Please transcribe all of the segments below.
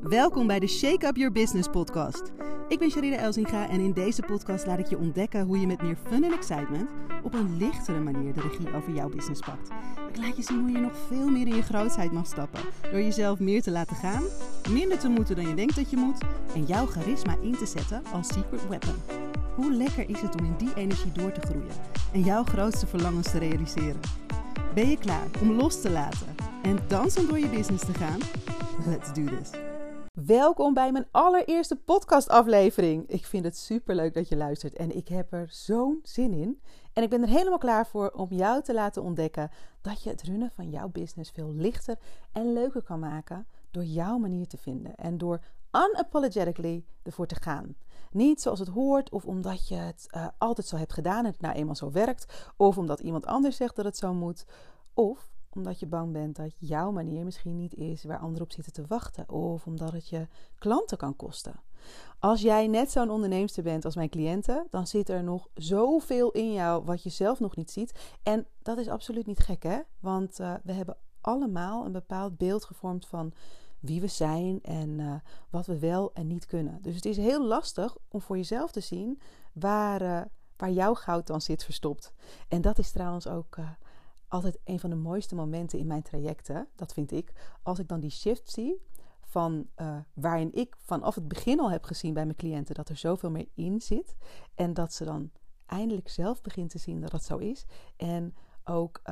Welkom bij de Shake Up Your Business podcast. Ik ben Sharida Elzinga en in deze podcast laat ik je ontdekken hoe je met meer fun en excitement op een lichtere manier de regie over jouw business pakt. Ik laat je zien hoe je nog veel meer in je grootheid mag stappen door jezelf meer te laten gaan, minder te moeten dan je denkt dat je moet en jouw charisma in te zetten als secret weapon. Hoe lekker is het om in die energie door te groeien en jouw grootste verlangens te realiseren? Ben je klaar om los te laten en dansend door je business te gaan? Let's do this. Welkom bij mijn allereerste podcastaflevering. Ik vind het super leuk dat je luistert en ik heb er zo'n zin in. En ik ben er helemaal klaar voor om jou te laten ontdekken dat je het runnen van jouw business veel lichter en leuker kan maken door jouw manier te vinden en door unapologetically ervoor te gaan. Niet zoals het hoort, of omdat je het uh, altijd zo hebt gedaan en het nou eenmaal zo werkt, of omdat iemand anders zegt dat het zo moet, of omdat je bang bent dat jouw manier misschien niet is waar anderen op zitten te wachten, of omdat het je klanten kan kosten. Als jij net zo'n onderneemster bent als mijn cliënten, dan zit er nog zoveel in jou wat je zelf nog niet ziet. En dat is absoluut niet gek, hè? Want uh, we hebben allemaal een bepaald beeld gevormd van wie we zijn en uh, wat we wel en niet kunnen. Dus het is heel lastig om voor jezelf te zien waar, uh, waar jouw goud dan zit verstopt. En dat is trouwens ook uh, altijd een van de mooiste momenten in mijn trajecten. Dat vind ik. Als ik dan die shift zie van waarin ik vanaf het begin al heb gezien bij mijn cliënten dat er zoveel meer in zit. En dat ze dan eindelijk zelf begint te zien dat dat zo is. En ook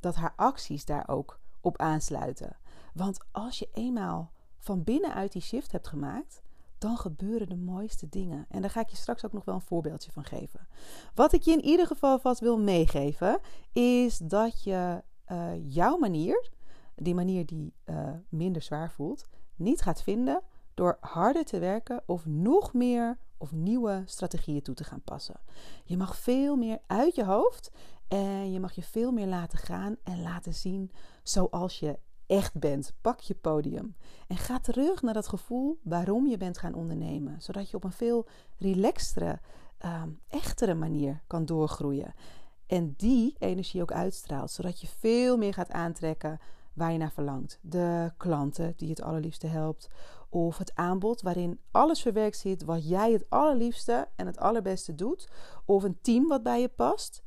dat haar acties daar ook op aansluiten. Want als je eenmaal van binnenuit die shift hebt gemaakt, dan gebeuren de mooiste dingen. En daar ga ik je straks ook nog wel een voorbeeldje van geven. Wat ik je in ieder geval vast wil meegeven, is dat je uh, jouw manier, die manier die uh, minder zwaar voelt, niet gaat vinden door harder te werken of nog meer of nieuwe strategieën toe te gaan passen. Je mag veel meer uit je hoofd en je mag je veel meer laten gaan en laten zien zoals je echt bent. Pak je podium en ga terug naar dat gevoel waarom je bent gaan ondernemen, zodat je op een veel relaxtere, uh, echtere manier kan doorgroeien. En die energie ook uitstraalt, zodat je veel meer gaat aantrekken waar je naar verlangt. De klanten die je het allerliefste helpt, of het aanbod waarin alles verwerkt zit wat jij het allerliefste en het allerbeste doet, of een team wat bij je past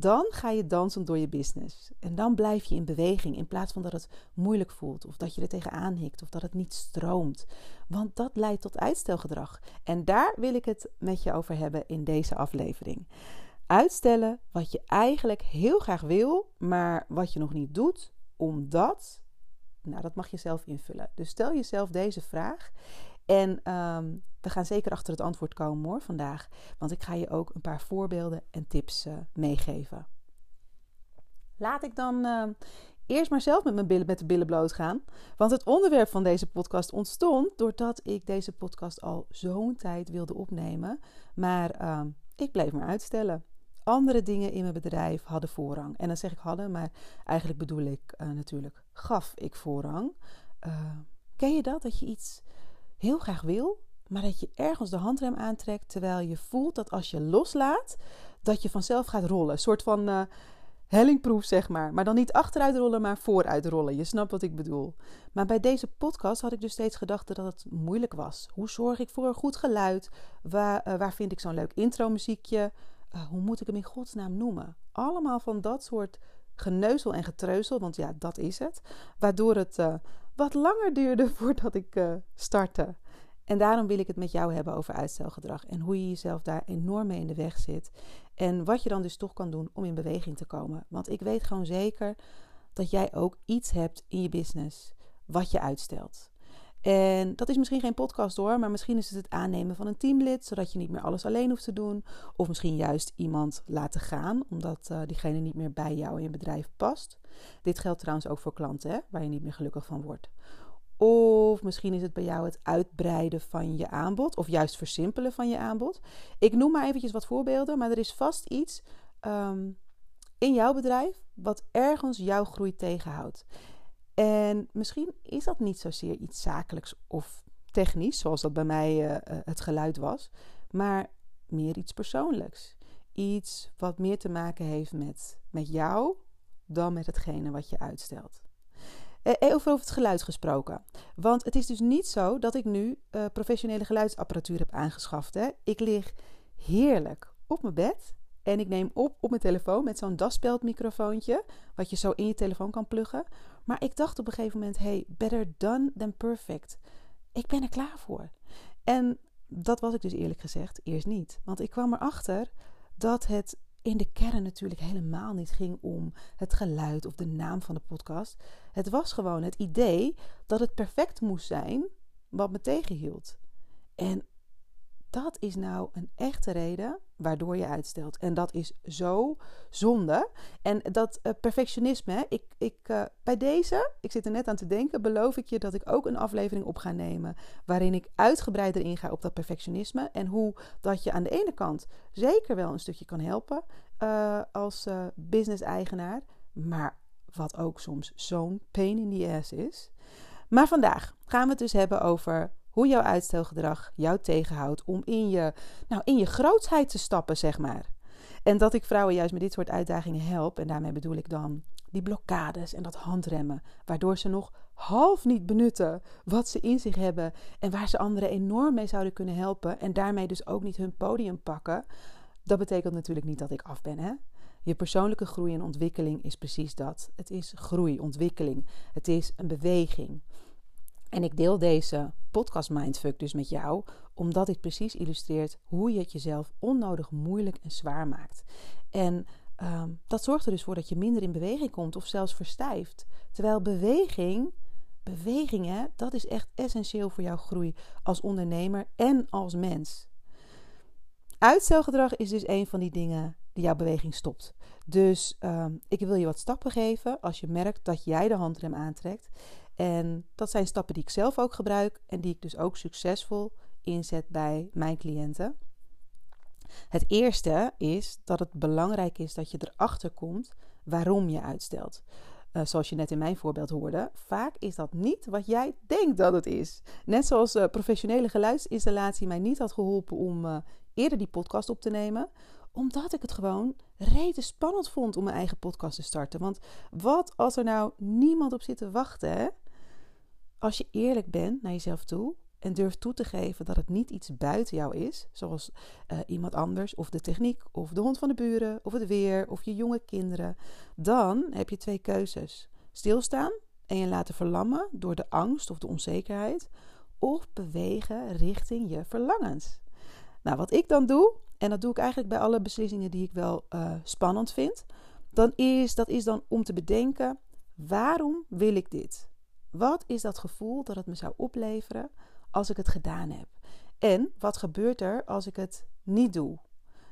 dan ga je dansen door je business. En dan blijf je in beweging in plaats van dat het moeilijk voelt of dat je er tegenaan hikt of dat het niet stroomt. Want dat leidt tot uitstelgedrag. En daar wil ik het met je over hebben in deze aflevering. Uitstellen wat je eigenlijk heel graag wil, maar wat je nog niet doet, omdat. Nou, dat mag je zelf invullen. Dus stel jezelf deze vraag en um, we gaan zeker achter het antwoord komen hoor vandaag. Want ik ga je ook een paar voorbeelden en tips uh, meegeven. Laat ik dan uh, eerst maar zelf met, mijn billen, met de billen bloot gaan. Want het onderwerp van deze podcast ontstond doordat ik deze podcast al zo'n tijd wilde opnemen. Maar uh, ik bleef maar uitstellen. Andere dingen in mijn bedrijf hadden voorrang. En dan zeg ik hadden, maar eigenlijk bedoel ik uh, natuurlijk gaf ik voorrang. ken je dat? Dat je iets heel graag wil, maar dat je ergens de handrem aantrekt terwijl je voelt dat als je loslaat, dat je vanzelf gaat rollen. Een soort van uh, hellingproef, zeg maar. Maar dan niet achteruit rollen, maar vooruit rollen. Je snapt wat ik bedoel. Maar bij deze podcast had ik dus steeds gedacht dat het moeilijk was. Hoe zorg ik voor een goed geluid? Waar, uh, waar vind ik zo'n leuk intro-muziekje? Uh, hoe moet ik hem in godsnaam noemen? Allemaal van dat soort geneuzel en getreuzel, want ja, dat is het. Waardoor het wat langer duurde voordat ik uh, startte. En daarom wil ik het met jou hebben over uitstelgedrag en hoe je jezelf daar enorm mee in de weg zit. En wat je dan dus toch kan doen om in beweging te komen. Want ik weet gewoon zeker dat jij ook iets hebt in je business wat je uitstelt. En dat is misschien geen podcast hoor, maar misschien is het het aannemen van een teamlid, zodat je niet meer alles alleen hoeft te doen. Of misschien juist iemand laten gaan, omdat uh, diegene niet meer bij jou in je bedrijf past. Dit geldt trouwens ook voor klanten, hè, waar je niet meer gelukkig van wordt. Of misschien is het bij jou het uitbreiden van je aanbod, of juist versimpelen van je aanbod. Ik noem maar eventjes wat voorbeelden, maar er is vast iets um, in jouw bedrijf wat ergens jouw groei tegenhoudt. En misschien is dat niet zozeer iets zakelijks of technisch, zoals dat bij mij uh, het geluid was, maar meer iets persoonlijks. Iets wat meer te maken heeft met, met jou dan met hetgene wat je uitstelt. Uh, over, over het geluid gesproken. Want het is dus niet zo dat ik nu professionele geluidsapparatuur heb aangeschaft. Hè. Ik lig heerlijk op mijn bed en ik neem op op mijn telefoon met zo'n daspeldmicrofoontje, wat je zo in je telefoon kan pluggen. Maar ik dacht op een gegeven moment: hey, better done than perfect. Ik ben er klaar voor. En dat was ik dus eerlijk gezegd eerst niet. Want ik kwam erachter dat het in de kern natuurlijk helemaal niet ging om het geluid of de naam van de podcast. Het was gewoon het idee dat het perfect moest zijn wat me tegenhield. En dat is nou een echte reden waardoor je uitstelt. En dat is zo zonde. En dat uh, perfectionisme, ik, ik, uh, bij deze, ik zit er net aan te denken, beloof ik je dat ik ook een aflevering op ga nemen. Waarin ik uitgebreider inga op dat perfectionisme. En hoe dat je aan de ene kant zeker wel een stukje kan helpen uh, als business-eigenaar. Maar wat ook soms zo'n pain in the ass is. Maar vandaag gaan we het dus hebben over hoe jouw uitstelgedrag jou tegenhoudt om in je, nou, in je grootsheid te stappen, zeg maar. En dat ik vrouwen juist met dit soort uitdagingen help. En daarmee bedoel ik dan die blokkades en dat handremmen. Waardoor ze nog half niet benutten wat ze in zich hebben. En waar ze anderen enorm mee zouden kunnen helpen. En daarmee dus ook niet hun podium pakken. Dat betekent natuurlijk niet dat ik af ben. Hè? Je persoonlijke groei en ontwikkeling is precies dat. Het is groei, ontwikkeling. Het is een beweging. En ik deel deze podcast Mindfuck dus met jou, omdat dit precies illustreert hoe je het jezelf onnodig moeilijk en zwaar maakt. En um, dat zorgt er dus voor dat je minder in beweging komt of zelfs verstijft. Terwijl beweging, beweging hè, dat is echt essentieel voor jouw groei als ondernemer en als mens. Uitstelgedrag is dus een van die dingen die jouw beweging stopt. Dus um, ik wil je wat stappen geven als je merkt dat jij de handrem aantrekt. En dat zijn stappen die ik zelf ook gebruik en die ik dus ook succesvol inzet bij mijn cliënten. Het eerste is dat het belangrijk is dat je erachter komt waarom je uitstelt. Uh, zoals je net in mijn voorbeeld hoorde, vaak is dat niet wat jij denkt dat het is. Net zoals uh, professionele geluidsinstallatie mij niet had geholpen om uh, eerder die podcast op te nemen, omdat ik het gewoon reden spannend vond om mijn eigen podcast te starten. Want wat als er nou niemand op zit te wachten? Hè? Als je eerlijk bent naar jezelf toe en durft toe te geven dat het niet iets buiten jou is, zoals uh, iemand anders of de techniek of de hond van de buren of het weer of je jonge kinderen, dan heb je twee keuzes. Stilstaan en je laten verlammen door de angst of de onzekerheid of bewegen richting je verlangens. Nou, wat ik dan doe, en dat doe ik eigenlijk bij alle beslissingen die ik wel uh, spannend vind, dan is dat is dan om te bedenken: waarom wil ik dit? Wat is dat gevoel dat het me zou opleveren als ik het gedaan heb? En wat gebeurt er als ik het niet doe?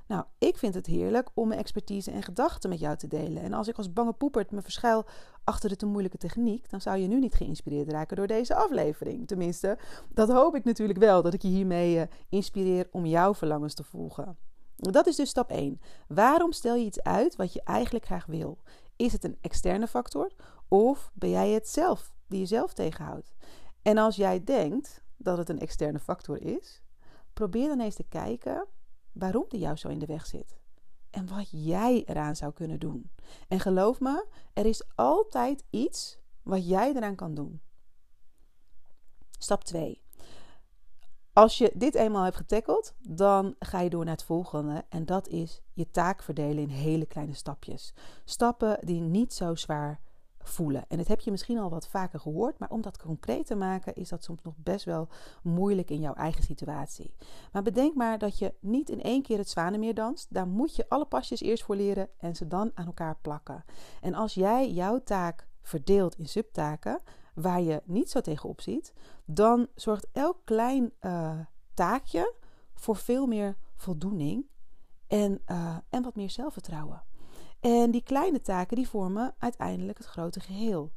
Nou, ik vind het heerlijk om mijn expertise en gedachten met jou te delen. En als ik als bange poepert me verschuil achter de te moeilijke techniek, dan zou je nu niet geïnspireerd raken door deze aflevering. Tenminste, dat hoop ik natuurlijk wel, dat ik je hiermee uh, inspireer om jouw verlangens te volgen. Dat is dus stap 1. Waarom stel je iets uit wat je eigenlijk graag wil? Is het een externe factor of ben jij het zelf die jezelf tegenhoudt. En als jij denkt dat het een externe factor is, probeer dan eens te kijken waarom die jou zo in de weg zit. En wat jij eraan zou kunnen doen. En geloof me, er is altijd iets wat jij eraan kan doen. Stap 2. Als je dit eenmaal hebt getackeld, dan ga je door naar het volgende. En dat is je taak verdelen in hele kleine stapjes. Stappen die niet zo zwaar voelen. En dat heb je misschien al wat vaker gehoord, maar om dat concreet te maken is dat soms nog best wel moeilijk in jouw eigen situatie. Maar bedenk maar dat je niet in één keer het zwanenmeer danst. Daar moet je alle pasjes eerst voor leren en ze dan aan elkaar plakken. En als jij jouw taak verdeelt in subtaken waar je niet zo tegenop ziet, dan zorgt elk klein uh, taakje voor veel meer voldoening en, uh, en wat meer zelfvertrouwen. En die kleine taken die vormen uiteindelijk het grote geheel.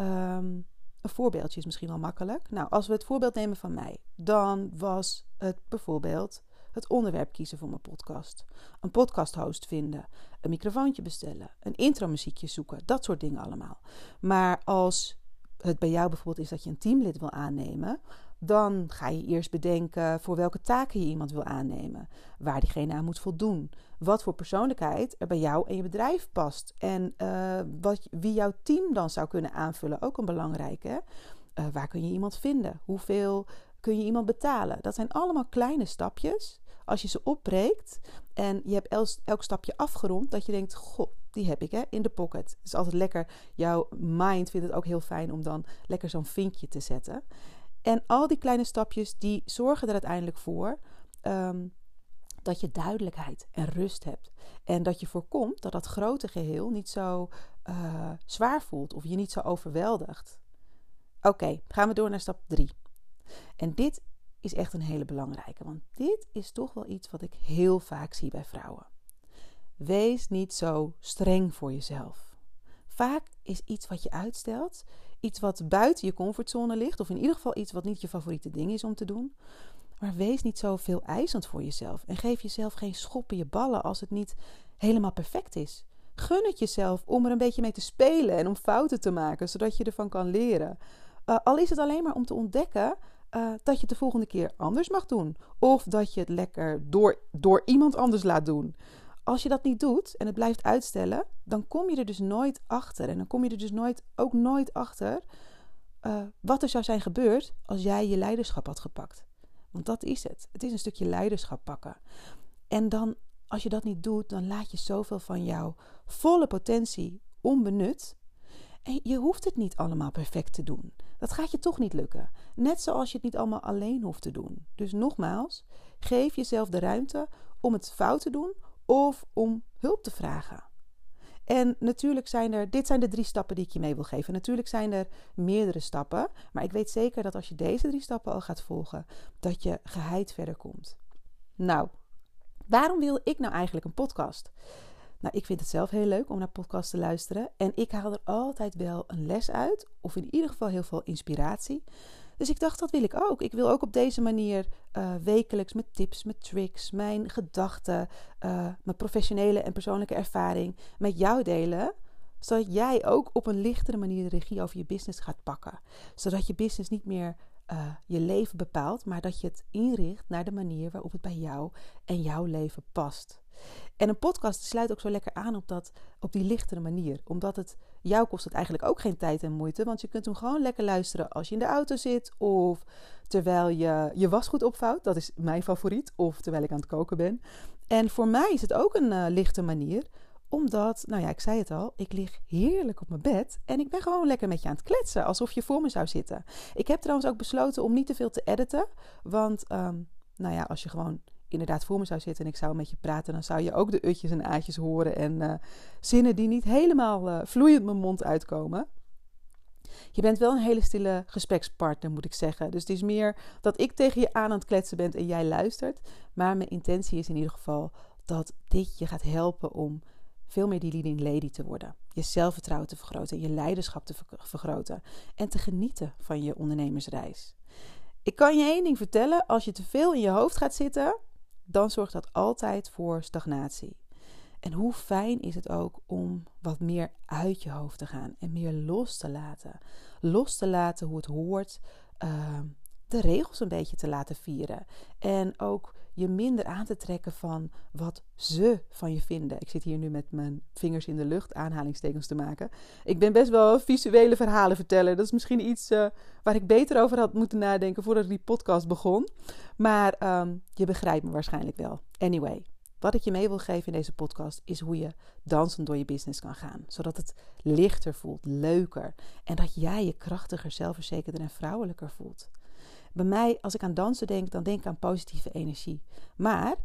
Um, een voorbeeldje is misschien wel makkelijk. Nou, als we het voorbeeld nemen van mij, dan was het bijvoorbeeld het onderwerp kiezen voor mijn podcast. Een podcasthost vinden, een microfoontje bestellen, een intromuziekje zoeken, dat soort dingen allemaal. Maar als het bij jou bijvoorbeeld is dat je een teamlid wil aannemen, Dan ga je eerst bedenken voor welke taken je iemand wil aannemen, waar diegene aan moet voldoen, wat voor persoonlijkheid er bij jou en je bedrijf past en uh, wat, wie jouw team dan zou kunnen aanvullen. Ook een belangrijke. Uh, waar kun je iemand vinden? Hoeveel kun je iemand betalen? Dat zijn allemaal kleine stapjes. Als je ze opbreekt en je hebt elk, elk stapje afgerond, dat je denkt: Goh, die heb ik hè, in de pocket. Het is altijd lekker. Jouw mind vindt het ook heel fijn om dan lekker zo'n vinkje te zetten. En al die kleine stapjes die zorgen er uiteindelijk voor um, dat je duidelijkheid en rust hebt. En dat je voorkomt dat dat grote geheel niet zo uh, zwaar voelt of je niet zo overweldigt. Oké, gaan we door naar stap 3. En dit is echt een hele belangrijke, want dit is toch wel iets wat ik heel vaak zie bij vrouwen. Wees niet zo streng voor jezelf. Vaak is iets wat je uitstelt, iets wat buiten je comfortzone ligt, of in ieder geval iets wat niet je favoriete ding is om te doen. Maar wees niet zo veel eisend voor jezelf en geef jezelf geen schop in je ballen als het niet helemaal perfect is. Gun het jezelf om er een beetje mee te spelen en om fouten te maken, zodat je ervan kan leren. Uh, al is het alleen maar om te ontdekken uh, dat je het de volgende keer anders mag doen. Of dat je het lekker door, door iemand anders laat doen. Als je dat niet doet en het blijft uitstellen, dan kom je er dus nooit achter. En dan kom je er dus nooit, ook nooit achter uh, wat er zou zijn gebeurd als jij je leiderschap had gepakt. Want dat is het. Het is een stukje leiderschap pakken. En dan, als je dat niet doet, dan laat je zoveel van jouw volle potentie onbenut. En je hoeft het niet allemaal perfect te doen. Dat gaat je toch niet lukken. Net zoals je het niet allemaal alleen hoeft te doen. Dus nogmaals, geef jezelf de ruimte om het fout te doen of om hulp te vragen. En natuurlijk zijn er, dit zijn de drie stappen die ik je mee wil geven. Natuurlijk zijn er meerdere stappen, maar ik weet zeker dat als je deze drie stappen al gaat volgen, dat je geheid verder komt. Nou, waarom wil ik nou eigenlijk een podcast? Nou, ik vind het zelf heel leuk om naar podcasts te luisteren. En ik haal er altijd wel een les uit, of in ieder geval heel veel inspiratie. Dus ik dacht, dat wil ik ook. Ik wil ook op deze manier uh, wekelijks met tips, met tricks, mijn gedachten, uh, mijn professionele en persoonlijke ervaring met jou delen. Zodat jij ook op een lichtere manier de regie over je business gaat pakken. Zodat je business niet meer uh, je leven bepaalt, maar dat je het inricht naar de manier waarop het bij jou en jouw leven past. En een podcast sluit ook zo lekker aan op, dat, op die lichtere manier. Omdat het jou kost het eigenlijk ook geen tijd en moeite. Want je kunt hem gewoon lekker luisteren als je in de auto zit. Of terwijl je je wasgoed opvouwt. Dat is mijn favoriet. Of terwijl ik aan het koken ben. En voor mij is het ook een uh, lichte manier. Omdat, nou ja, ik zei het al, ik lig heerlijk op mijn bed. En ik ben gewoon lekker met je aan het kletsen. Alsof je voor me zou zitten. Ik heb trouwens ook besloten om niet te veel te editen. Want, um, nou ja, als je gewoon inderdaad voor me zou zitten en ik zou met je praten, dan zou je ook de utjes en aatjes horen en uh, zinnen die niet helemaal uh, vloeiend mijn mond uitkomen. Je bent wel een hele stille gesprekspartner, moet ik zeggen. Dus het is meer dat ik tegen je aan aan het kletsen ben en jij luistert. Maar mijn intentie is in ieder geval dat dit je gaat helpen om veel meer die leading lady te worden. Je zelfvertrouwen te vergroten, je leiderschap te vergroten en te genieten van je ondernemersreis. Ik kan je één ding vertellen: als je te veel in je hoofd gaat zitten, dan zorgt dat altijd voor stagnatie. En hoe fijn is het ook om wat meer uit je hoofd te gaan en meer los te laten. Los te laten hoe het hoort, uh, de regels een beetje te laten vieren. En ook je minder aan te trekken van wat ze van je vinden. Ik zit hier nu met mijn vingers in de lucht aanhalingstekens te maken. Ik ben best wel visuele verhalen vertellen. Dat is misschien iets uh, waar ik beter over had moeten nadenken voordat die podcast begon. Maar um, je begrijpt me waarschijnlijk wel. Anyway, wat ik je mee wil geven in deze podcast is hoe je dansend door je business kan gaan. Zodat het lichter voelt, leuker. En dat jij je krachtiger, zelfverzekerder en vrouwelijker voelt. Bij mij, als ik aan dansen denk, dan denk ik aan positieve energie. Maar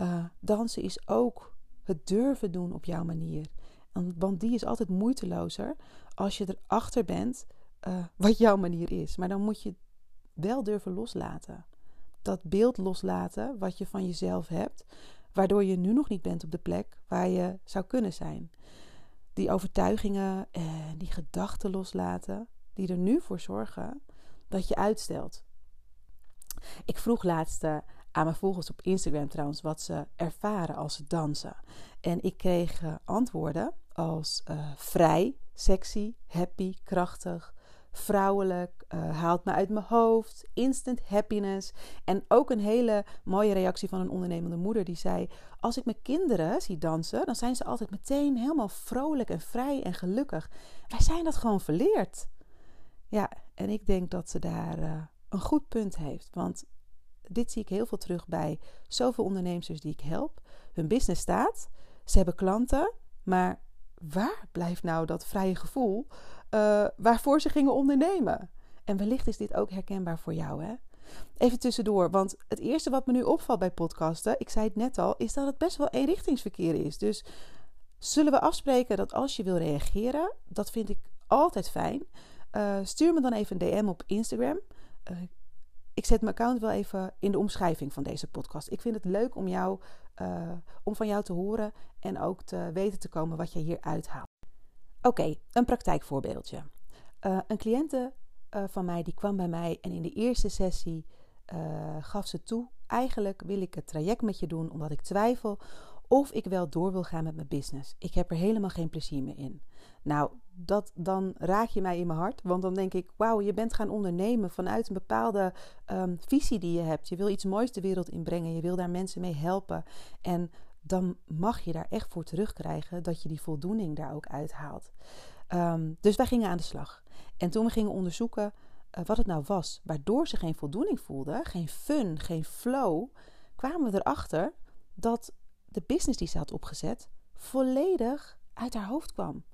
uh, dansen is ook het durven doen op jouw manier. Want die is altijd moeitelozer als je erachter bent uh, wat jouw manier is. Maar dan moet je wel durven loslaten. Dat beeld loslaten wat je van jezelf hebt, waardoor je nu nog niet bent op de plek waar je zou kunnen zijn. Die overtuigingen en die gedachten loslaten, die er nu voor zorgen dat je uitstelt. Ik vroeg laatst uh, aan mijn volgers op Instagram trouwens wat ze ervaren als ze dansen. En ik kreeg uh, antwoorden als uh, vrij, sexy, happy, krachtig, vrouwelijk, uh, haalt me uit mijn hoofd, instant happiness. En ook een hele mooie reactie van een ondernemende moeder die zei: Als ik mijn kinderen zie dansen, dan zijn ze altijd meteen helemaal vrolijk en vrij en gelukkig. Wij zijn dat gewoon verleerd. Ja, en ik denk dat ze daar een goed punt heeft. Want dit zie ik heel veel terug bij zoveel ondernemers die ik help. Hun business staat, ze hebben klanten, maar waar blijft nou dat vrije gevoel uh, waarvoor ze gingen ondernemen? En wellicht is dit ook herkenbaar voor jou, hè? Even tussendoor, want het eerste wat me nu opvalt bij podcasten, ik zei het net al, is dat het best wel eenrichtingsverkeer is. Dus zullen we afspreken dat als je wil reageren, dat vind ik altijd fijn. Uh, stuur me dan even een DM op Instagram. Uh, ik zet mijn account wel even in de omschrijving van deze podcast. Ik vind het leuk om, jou, uh, om van jou te horen en ook te weten te komen wat je hier uithaalt. Oké, een praktijkvoorbeeldje. Uh, een cliënte van mij die kwam bij mij en in de eerste sessie gaf ze toe: eigenlijk wil ik het traject met je doen omdat ik twijfel of ik wel door wil gaan met mijn business. Ik heb er helemaal geen plezier meer in. Nou, dat, dan raak je mij in mijn hart. Want dan denk ik, wauw, je bent gaan ondernemen vanuit een bepaalde um, visie die je hebt. Je wil iets moois de wereld inbrengen. Je wil daar mensen mee helpen. En dan mag je daar echt voor terugkrijgen dat je die voldoening daar ook uithaalt. Um, dus wij gingen aan de slag. En toen we gingen onderzoeken uh, wat het nou was, waardoor ze geen voldoening voelde, geen fun, geen flow, kwamen we erachter dat de business die ze had opgezet volledig uit haar hoofd kwam.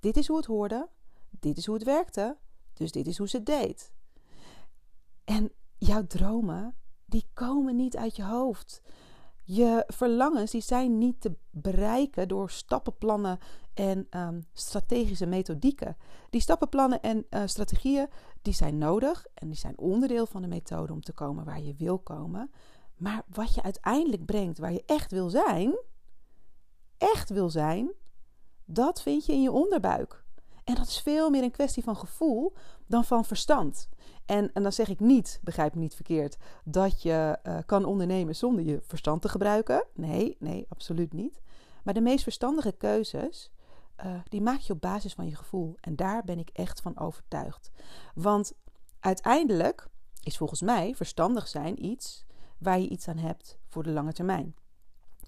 Dit is hoe het hoorde, dit is hoe het werkte, dus dit is hoe ze het deed. En jouw dromen, die komen niet uit je hoofd. Je verlangens die zijn niet te bereiken door stappenplannen en um, strategische methodieken. Die stappenplannen en uh, strategieën die zijn nodig en die zijn onderdeel van de methode om te komen waar je wil komen. Maar wat je uiteindelijk brengt, waar je echt wil zijn, echt wil zijn, dat vind je in je onderbuik. En dat is veel meer een kwestie van gevoel dan van verstand. En, en dan zeg ik niet, begrijp me niet verkeerd, dat je uh, kan ondernemen zonder je verstand te gebruiken. Nee, nee, absoluut niet. Maar de meest verstandige keuzes, uh, die maak je op basis van je gevoel. En daar ben ik echt van overtuigd. Want uiteindelijk is volgens mij verstandig zijn iets waar je iets aan hebt voor de lange termijn.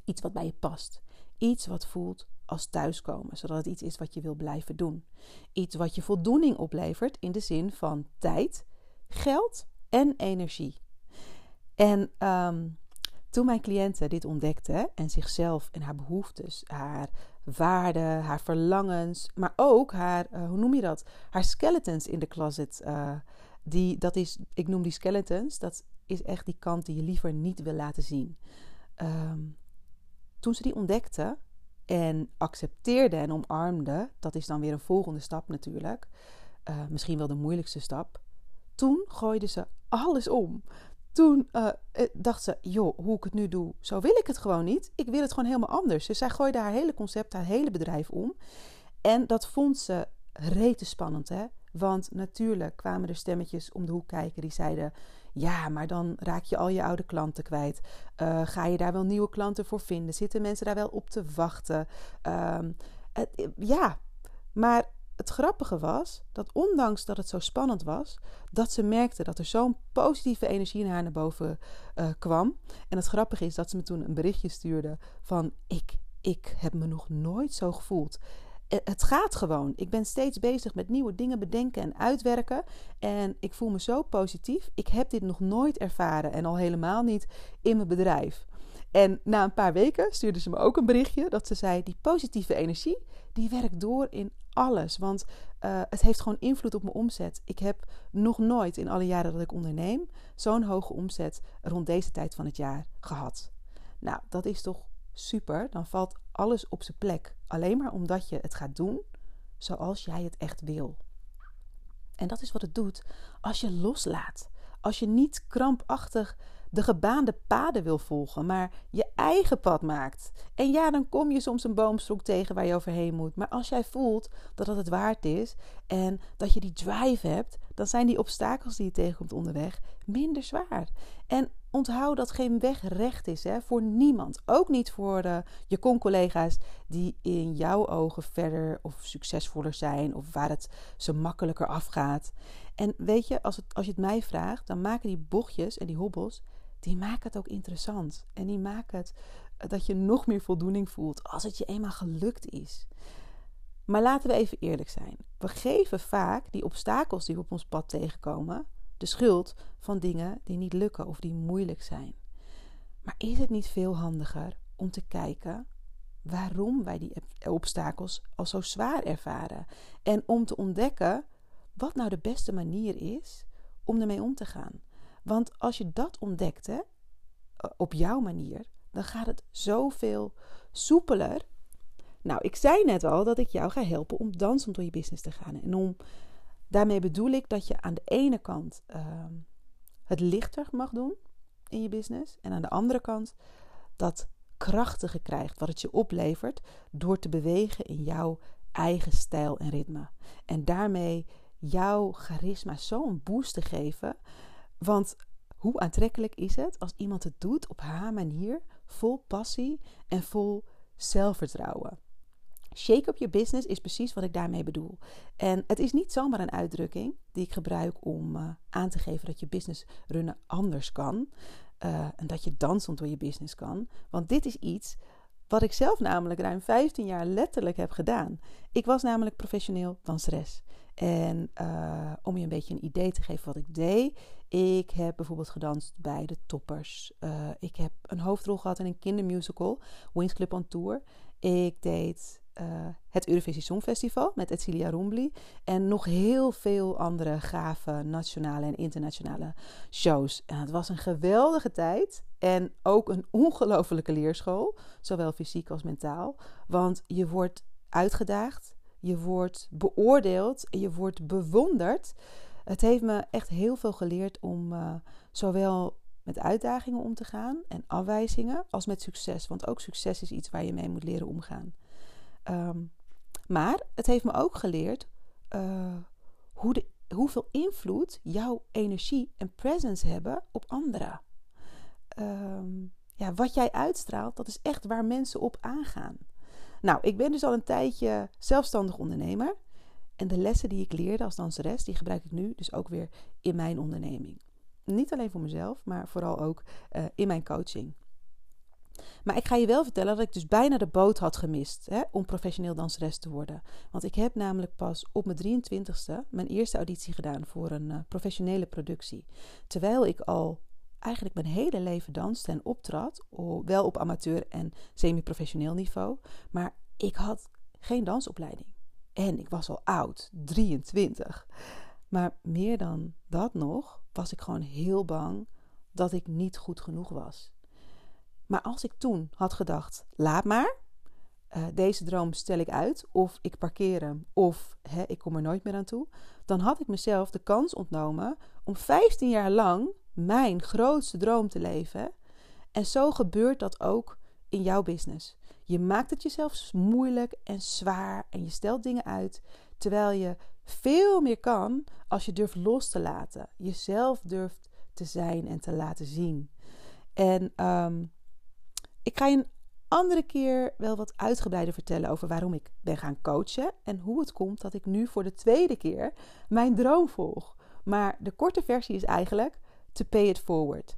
Iets wat bij je past. Iets wat voelt als thuiskomen, zodat het iets is wat je wil blijven doen. Iets wat je voldoening oplevert in de zin van tijd, geld en energie. En um, toen mijn cliënten dit ontdekte en zichzelf en haar behoeftes, haar waarden, haar verlangens, maar ook haar, uh, hoe noem je dat? Haar skeletons in de closet. Uh, die, dat is, ik noem die skeletons, dat is echt die kant die je liever niet wil laten zien. Um, toen ze die ontdekte, en accepteerde en omarmde, dat is dan weer een volgende stap natuurlijk, uh, misschien wel de moeilijkste stap. Toen gooide ze alles om. Toen uh, dacht ze, joh, hoe ik het nu doe, zo wil ik het gewoon niet. Ik wil het gewoon helemaal anders. Dus zij gooide haar hele concept, haar hele bedrijf om. En dat vond ze rete spannend, hè. Want natuurlijk kwamen er stemmetjes om de hoek kijken die zeiden: ja, maar dan raak je al je oude klanten kwijt. Uh, ga je daar wel nieuwe klanten voor vinden? Zitten mensen daar wel op te wachten? Um, het, ja, maar het grappige was dat ondanks dat het zo spannend was, dat ze merkte dat er zo'n positieve energie in haar naar boven uh, kwam. En het grappige is dat ze me toen een berichtje stuurde van ik, ik heb me nog nooit zo gevoeld. Eh, het gaat gewoon. Ik ben steeds bezig met nieuwe dingen bedenken en uitwerken. En ik voel me zo positief. Ik heb dit nog nooit ervaren en al helemaal niet in mijn bedrijf. En na een paar weken stuurde ze me ook een berichtje dat ze zei: die positieve energie die werkt door in alles, want uh, het heeft gewoon invloed op mijn omzet. Ik heb nog nooit in alle jaren dat ik onderneem zo'n hoge omzet rond deze tijd van het jaar gehad. Nou, dat is toch super, dan valt alles op zijn plek. Alleen maar omdat je het gaat doen zoals jij het echt wil. En dat is wat het doet als je loslaat. Als je niet krampachtig de gebaande paden wil volgen, maar je eigen pad maakt. En ja, dan kom je soms een boomstok tegen waar je overheen moet. Maar als jij voelt dat het het waard is en dat je die drive hebt, dan zijn die obstakels die je tegenkomt onderweg minder zwaar. En onthoud dat geen weg recht is hè, voor niemand. Ook niet voor je con-collega's die in jouw ogen verder of succesvoller zijn of waar het zo makkelijker afgaat. En weet je, als, het, als je het mij vraagt, dan maken die bochtjes en die hobbels, die maken het ook interessant. En die maken het eh, dat je nog meer voldoening voelt als het je eenmaal gelukt is. Maar laten we even eerlijk zijn. We geven vaak die obstakels die we op ons pad tegenkomen de schuld van dingen die niet lukken of die moeilijk zijn. Maar is het niet veel handiger om te kijken waarom wij die obstakels al zo zwaar ervaren en om te ontdekken wat nou de beste manier is om ermee om te gaan? Want als je dat ontdekt hè, op jouw manier, dan gaat het zoveel soepeler. Nou, ik zei net al dat ik jou ga helpen om dansend door je business te gaan en om Daarmee bedoel ik dat je aan de ene kant ehm, het lichter mag doen in je business. En aan de andere kant dat krachtige krijgt, wat het je oplevert door te bewegen in jouw eigen stijl en ritme. En daarmee jouw charisma zo'n boost te geven. Want hoe aantrekkelijk is het als iemand het doet op haar manier, vol passie en vol zelfvertrouwen? Shake up your business is precies wat ik daarmee bedoel. En het is niet zomaar een uitdrukking die ik gebruik om uh, aan te geven dat je business runnen anders kan. Uh, en dat je dansend door je business kan. Want dit is iets wat ik zelf namelijk ruim 15 jaar letterlijk heb gedaan. Ik was namelijk professioneel danseres. En uh, om je een beetje een idee te geven wat ik deed. Ik heb bijvoorbeeld gedanst bij de Toppers. Uh, ik heb een hoofdrol gehad in een kindermusical, Wings Club on Tour. Ik deed uh, het Eurovisie Songfestival met Etcilia Rombly. En nog heel veel andere gave nationale en internationale shows. En het was een geweldige tijd. En ook een ongelofelijke leerschool. Zowel fysiek als mentaal. Want je wordt uitgedaagd. Je wordt beoordeeld. Je wordt bewonderd. Het heeft me echt heel veel geleerd om uh, zowel met uitdagingen om te gaan en afwijzingen als met succes. Want ook succes is iets waar je mee moet leren omgaan. Um, maar het heeft me ook geleerd uh, hoe de, hoeveel invloed jouw energie en presence hebben op anderen. Um, ja, wat jij uitstraalt, dat is echt waar mensen op aangaan. Nou, ik ben dus al een tijdje zelfstandig ondernemer. En de lessen die ik leerde als danseres, die gebruik ik nu dus ook weer in mijn onderneming. Niet alleen voor mezelf, maar vooral ook uh, in mijn coaching. Maar ik ga je wel vertellen dat ik dus bijna de boot had gemist hè, om professioneel danseres te worden. Want ik heb namelijk pas op mijn 23ste mijn eerste auditie gedaan voor een uh, professionele productie. Terwijl ik al eigenlijk mijn hele leven danste en optrad, wel op amateur en semi-professioneel niveau. Maar ik had geen dansopleiding. En ik was al oud, 23. Maar meer dan dat nog, was ik gewoon heel bang dat ik niet goed genoeg was. Maar als ik toen had gedacht, laat maar, uh, deze droom stel ik uit, of ik parkeer hem, of hè, ik kom er nooit meer aan toe, dan had ik mezelf de kans ontnomen om 15 jaar lang mijn grootste droom te leven. En zo gebeurt dat ook in jouw business. Je maakt het jezelf moeilijk en zwaar en je stelt dingen uit, terwijl je veel meer kan als je durft los te laten, jezelf durft te zijn en te laten zien. En um, ik ga je een andere keer wel wat uitgebreider vertellen over waarom ik ben gaan coachen en hoe het komt dat ik nu voor de tweede keer mijn droom volg. Maar de korte versie is eigenlijk to pay it forward.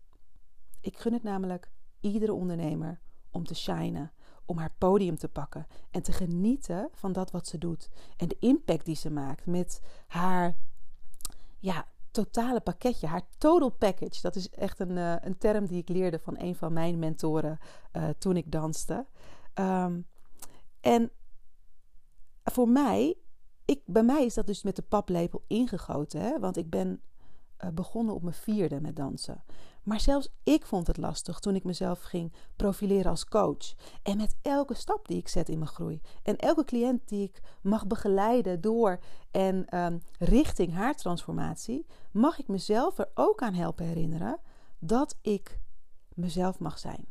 Ik gun het namelijk iedere ondernemer om te shinen, om haar podium te pakken en te genieten van dat wat ze doet en de impact die ze maakt met haar ja, totale pakketje, haar total package. Dat is echt een, uh, een term die ik leerde van een van mijn mentoren uh, toen ik danste. Um, en voor mij, ik, bij mij is dat dus met de paplepel ingegoten. Hè? Want ik ben uh, begonnen op mijn vierde met dansen. Maar zelfs ik vond het lastig toen ik mezelf ging profileren als coach. En met elke stap die ik zet in mijn groei. En elke cliënt die ik mag begeleiden door en um, richting haar transformatie. Mag ik mezelf er ook aan helpen herinneren dat ik mezelf mag zijn.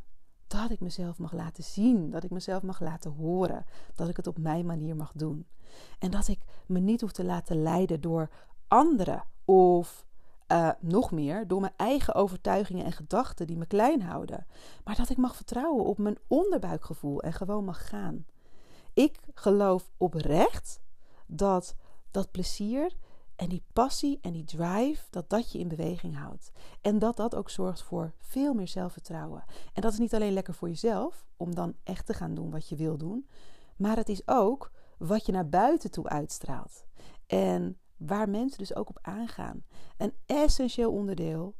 Dat ik mezelf mag laten zien. Dat ik mezelf mag laten horen. Dat ik het op mijn manier mag doen. En dat ik me niet hoef te laten leiden door anderen. Of uh, nog meer door mijn eigen overtuigingen en gedachten die me klein houden. Maar dat ik mag vertrouwen op mijn onderbuikgevoel en gewoon mag gaan. Ik geloof oprecht dat dat plezier en die passie en die drive, dat dat je in beweging houdt. En dat dat ook zorgt voor veel meer zelfvertrouwen. En dat is niet alleen lekker voor jezelf, om dan echt te gaan doen wat je wil doen. Maar het is ook wat je naar buiten toe uitstraalt. En waar mensen dus ook op aangaan. Een essentieel onderdeel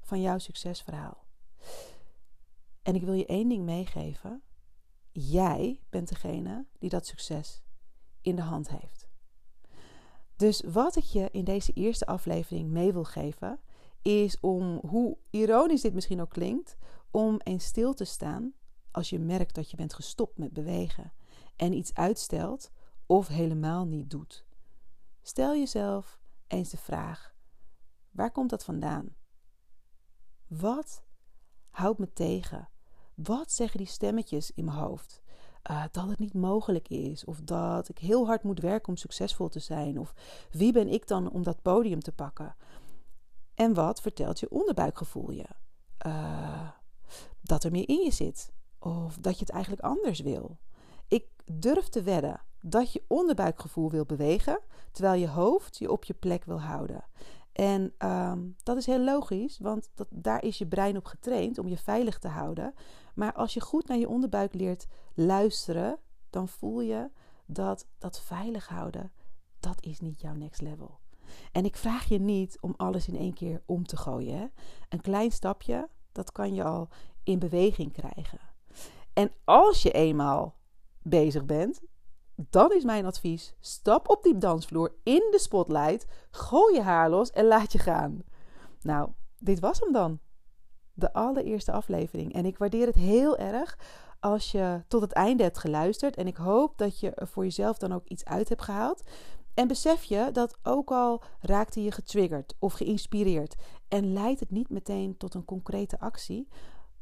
van jouw succesverhaal. En ik wil je één ding meegeven. Jij bent degene die dat succes in de hand heeft. Dus wat ik je in deze eerste aflevering mee wil geven, is om, hoe ironisch dit misschien ook klinkt, om eens stil te staan als je merkt dat je bent gestopt met bewegen en iets uitstelt of helemaal niet doet. Stel jezelf eens de vraag: waar komt dat vandaan? Wat houdt me tegen? Wat zeggen die stemmetjes in mijn hoofd? Uh, dat het niet mogelijk is, of dat ik heel hard moet werken om succesvol te zijn, of wie ben ik dan om dat podium te pakken? En wat vertelt je onderbuikgevoel je? Uh, dat er meer in je zit, of dat je het eigenlijk anders wil. Ik durf te wedden dat je onderbuikgevoel wil bewegen, terwijl je hoofd je op je plek wil houden. En ehm, dat is heel logisch, want dat, daar is je brein op getraind om je veilig te houden. Maar als je goed naar je onderbuik leert luisteren, dan voel je dat dat veilig houden, dat is niet jouw next level. En ik vraag je niet om alles in één keer om te gooien. Hè? Een klein stapje, dat kan je al in beweging krijgen. En als je eenmaal bezig bent, dan is mijn advies: stap op die dansvloer in de spotlight, gooi je haar los en laat je gaan. Nou, dit was hem dan. De allereerste aflevering. En ik waardeer het heel erg als je tot het einde hebt geluisterd. En ik hoop dat je er voor jezelf dan ook iets uit hebt gehaald. En besef je dat ook al raakte je getriggerd of geïnspireerd en leidt het niet meteen tot een concrete actie,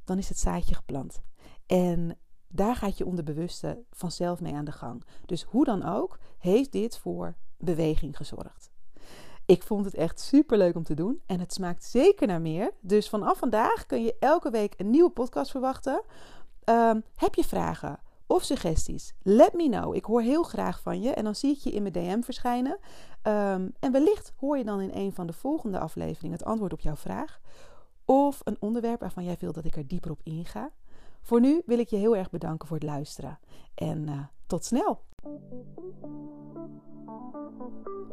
dan is het zaadje geplant. En daar gaat je onderbewuste vanzelf mee aan de gang. Dus hoe dan ook, heeft dit voor beweging gezorgd. Ik vond het echt super leuk om te doen en het smaakt zeker naar meer. Dus vanaf vandaag kun je elke week een nieuwe podcast verwachten. Ehm, heb je vragen of suggesties? Let me know. Ik hoor heel graag van je en dan zie ik je in mijn DM verschijnen. Ehm, en wellicht hoor je dan in een van de volgende afleveringen het antwoord op jouw vraag. Of een onderwerp waarvan jij wilt dat ik er dieper op inga. Voor nu wil ik je heel erg bedanken voor het luisteren. En uh, tot snel!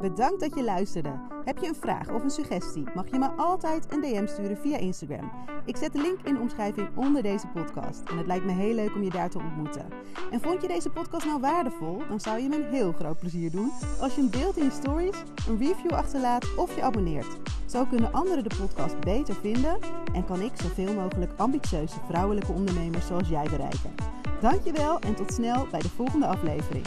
Bedankt dat je luisterde. Heb je een vraag of een suggestie? Mag je me altijd een DM sturen via Instagram. Ik zet de link in de omschrijving onder deze podcast. En het lijkt me heel leuk om je daar te ontmoeten. En vond je deze podcast nou waardevol? Dan zou je me een heel groot plezier doen als je een deelt in je stories, een review achterlaat of je abonneert. Zo kunnen anderen de podcast beter vinden en kan ik zoveel mogelijk ambitieuze vrouwelijke ondernemers zoals jij bereiken. Dankjewel en tot snel bij de volgende aflevering.